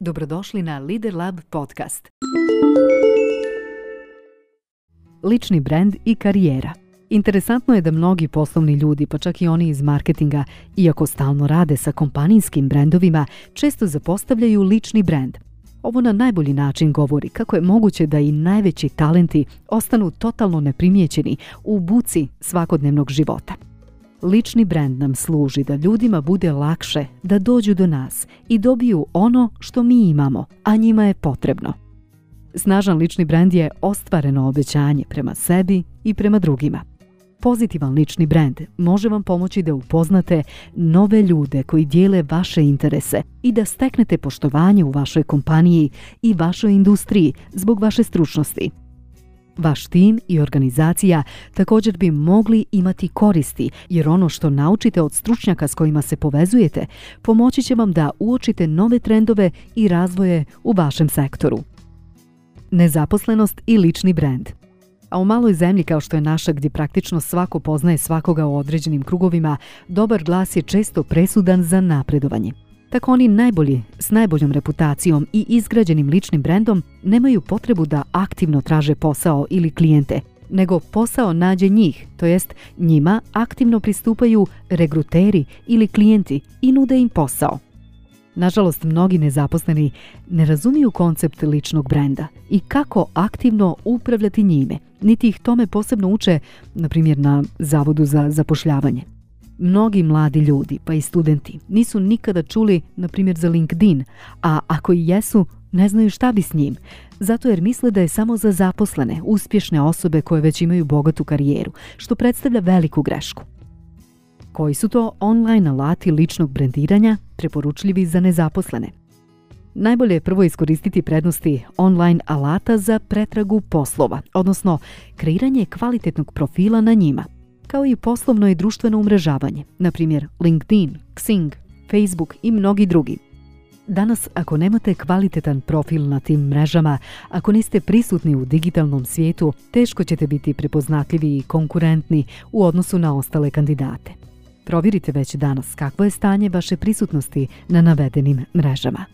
Dobrodošli na Lider Lab podcast. Lični brand i karijera. Interesantno je da mnogi poslovni ljudi, pa čak i oni iz marketinga, iako stalno rade sa kompanijskim brendovima, često zapostavljaju lični brand. Ovo na najbolji način govori kako je moguće da i najveći talenti ostanu totalno neprimjećeni u buci svakodnevnog života. Lični brand nam služi da ljudima bude lakše da dođu do nas i dobiju ono što mi imamo, a njima je potrebno. Snažan lični brand je ostvareno obećanje prema sebi i prema drugima. Pozitivan lični brand može vam pomoći da upoznate nove ljude koji dijele vaše interese i da steknete poštovanje u vašoj kompaniji i vašoj industriji zbog vaše stručnosti. Vaš tim i organizacija također bi mogli imati koristi, jer ono što naučite od stručnjaka s kojima se povezujete, pomoći će vam da uočite nove trendove i razvoje u vašem sektoru. Nezaposlenost i lični brand – a u maloj zemlji kao što je naša gdje praktično svako poznaje svakoga u određenim krugovima, dobar glas je često presudan za napredovanje kako oni najbolji, s najboljom reputacijom i izgrađenim ličnim brendom nemaju potrebu da aktivno traže posao ili klijente, nego posao nađe njih, to jest njima aktivno pristupaju regruteri ili klijenti i nude im posao. Nažalost, mnogi nezaposleni ne razumiju koncept ličnog brenda i kako aktivno upravljati njime, niti ih tome posebno uče, na primjer na Zavodu za zapošljavanje mnogi mladi ljudi, pa i studenti, nisu nikada čuli, na primjer, za LinkedIn, a ako i jesu, ne znaju šta bi s njim, zato jer misle da je samo za zaposlene, uspješne osobe koje već imaju bogatu karijeru, što predstavlja veliku grešku. Koji su to online alati ličnog brendiranja preporučljivi za nezaposlene? Najbolje je prvo iskoristiti prednosti online alata za pretragu poslova, odnosno kreiranje kvalitetnog profila na njima – kao i poslovno i društveno umrežavanje, na primjer LinkedIn, Xing, Facebook i mnogi drugi. Danas, ako nemate kvalitetan profil na tim mrežama, ako niste prisutni u digitalnom svijetu, teško ćete biti prepoznatljivi i konkurentni u odnosu na ostale kandidate. Provjerite već danas kakvo je stanje vaše prisutnosti na navedenim mrežama.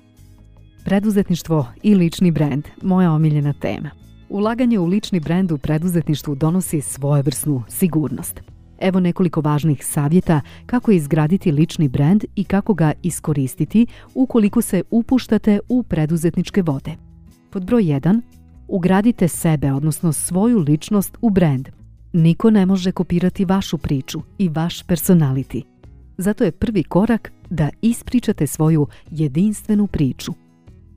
Preduzetništvo i lični brand, moja omiljena tema. Ulaganje u lični brend u preduzetništvu donosi svojevrsnu sigurnost. Evo nekoliko važnih savjeta kako izgraditi lični brend i kako ga iskoristiti ukoliko se upuštate u preduzetničke vode. Pod broj 1. Ugradite sebe, odnosno svoju ličnost u brend. Niko ne može kopirati vašu priču i vaš personality. Zato je prvi korak da ispričate svoju jedinstvenu priču.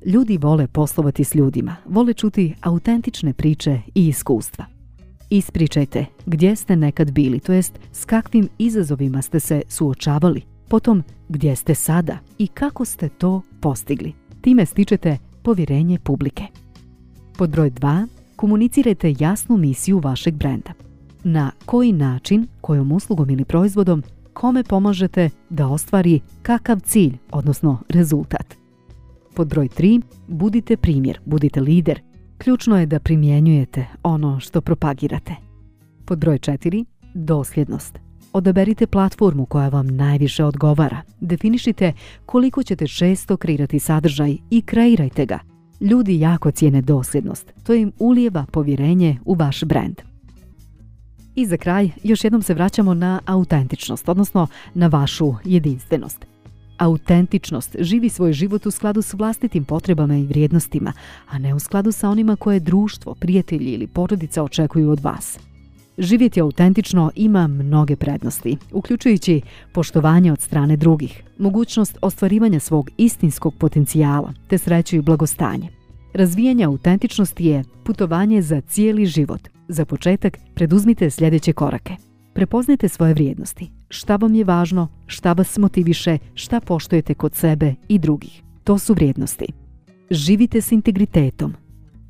Ljudi vole poslovati s ljudima, vole čuti autentične priče i iskustva. Ispričajte gdje ste nekad bili, to jest s kakvim izazovima ste se suočavali, potom gdje ste sada i kako ste to postigli. Time stičete povjerenje publike. Pod broj 2. Komunicirajte jasnu misiju vašeg brenda. Na koji način, kojom uslugom ili proizvodom, kome pomažete da ostvari kakav cilj, odnosno rezultat. Pod broj 3, budite primjer, budite lider. Ključno je da primjenjujete ono što propagirate. Pod broj 4, dosljednost. Odaberite platformu koja vam najviše odgovara. Definišite koliko ćete često kreirati sadržaj i kreirajte ga. Ljudi jako cijene dosljednost. To im ulijeva povjerenje u vaš brand. I za kraj, još jednom se vraćamo na autentičnost, odnosno na vašu jedinstvenost. Autentičnost živi svoj život u skladu s vlastitim potrebama i vrijednostima, a ne u skladu sa onima koje društvo, prijatelji ili porodica očekuju od vas. Živjeti autentično ima mnoge prednosti, uključujući poštovanje od strane drugih, mogućnost ostvarivanja svog istinskog potencijala, te sreću i blagostanje. Razvijanje autentičnosti je putovanje za cijeli život. Za početak preduzmite sljedeće korake. Prepoznajte svoje vrijednosti, šta vam je važno, šta vas motiviše, šta poštujete kod sebe i drugih. To su vrijednosti. Živite s integritetom.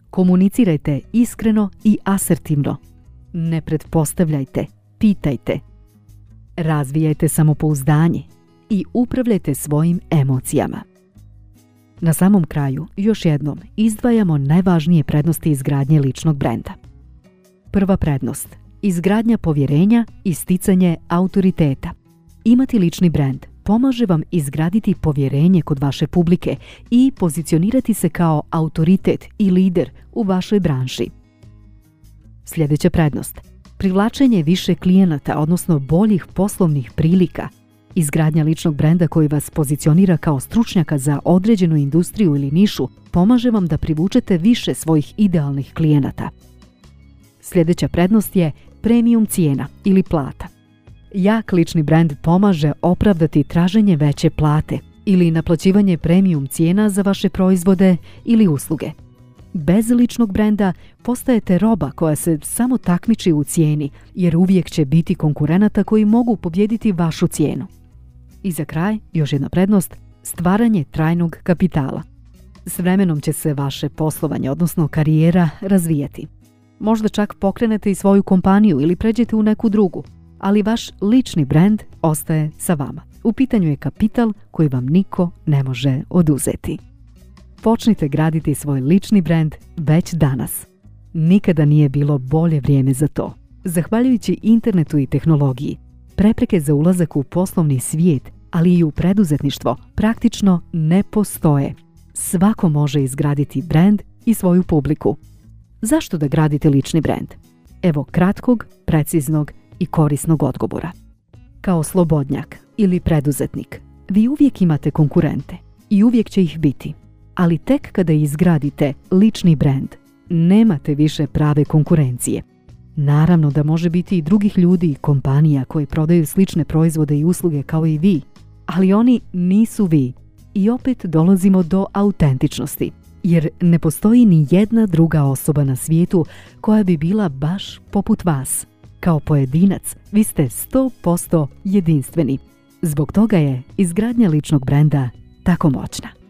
Komunicirajte iskreno i asertivno. Ne pretpostavljajte, pitajte. Razvijajte samopouzdanje i upravljajte svojim emocijama. Na samom kraju, još jednom, izdvajamo najvažnije prednosti izgradnje ličnog brenda. Prva prednost – izgradnja povjerenja i sticanje autoriteta. Imati lični brand pomaže vam izgraditi povjerenje kod vaše publike i pozicionirati se kao autoritet i lider u vašoj branši. Sljedeća prednost. Privlačenje više klijenata, odnosno boljih poslovnih prilika. Izgradnja ličnog brenda koji vas pozicionira kao stručnjaka za određenu industriju ili nišu pomaže vam da privučete više svojih idealnih klijenata. Sljedeća prednost je premium cijena ili plata. Jak lični brand pomaže opravdati traženje veće plate ili naplaćivanje premium cijena za vaše proizvode ili usluge. Bez ličnog brenda postajete roba koja se samo takmiči u cijeni, jer uvijek će biti konkurenata koji mogu pobjediti vašu cijenu. I za kraj, još jedna prednost, stvaranje trajnog kapitala. S vremenom će se vaše poslovanje, odnosno karijera, razvijati. Možda čak pokrenete i svoju kompaniju ili pređete u neku drugu, ali vaš lični brand ostaje sa vama. U pitanju je kapital koji vam niko ne može oduzeti. Počnite graditi svoj lični brand već danas. Nikada nije bilo bolje vrijeme za to. Zahvaljujući internetu i tehnologiji, prepreke za ulazak u poslovni svijet, ali i u preduzetništvo, praktično ne postoje. Svako može izgraditi brand i svoju publiku, Zašto da gradite lični brand? Evo kratkog, preciznog i korisnog odgovora. Kao slobodnjak ili preduzetnik, vi uvijek imate konkurente i uvijek će ih biti. Ali tek kada izgradite lični brand, nemate više prave konkurencije. Naravno da može biti i drugih ljudi i kompanija koje prodaju slične proizvode i usluge kao i vi, ali oni nisu vi. I opet dolazimo do autentičnosti jer ne postoji ni jedna druga osoba na svijetu koja bi bila baš poput vas. Kao pojedinac, vi ste 100% jedinstveni. Zbog toga je izgradnja ličnog brenda tako moćna.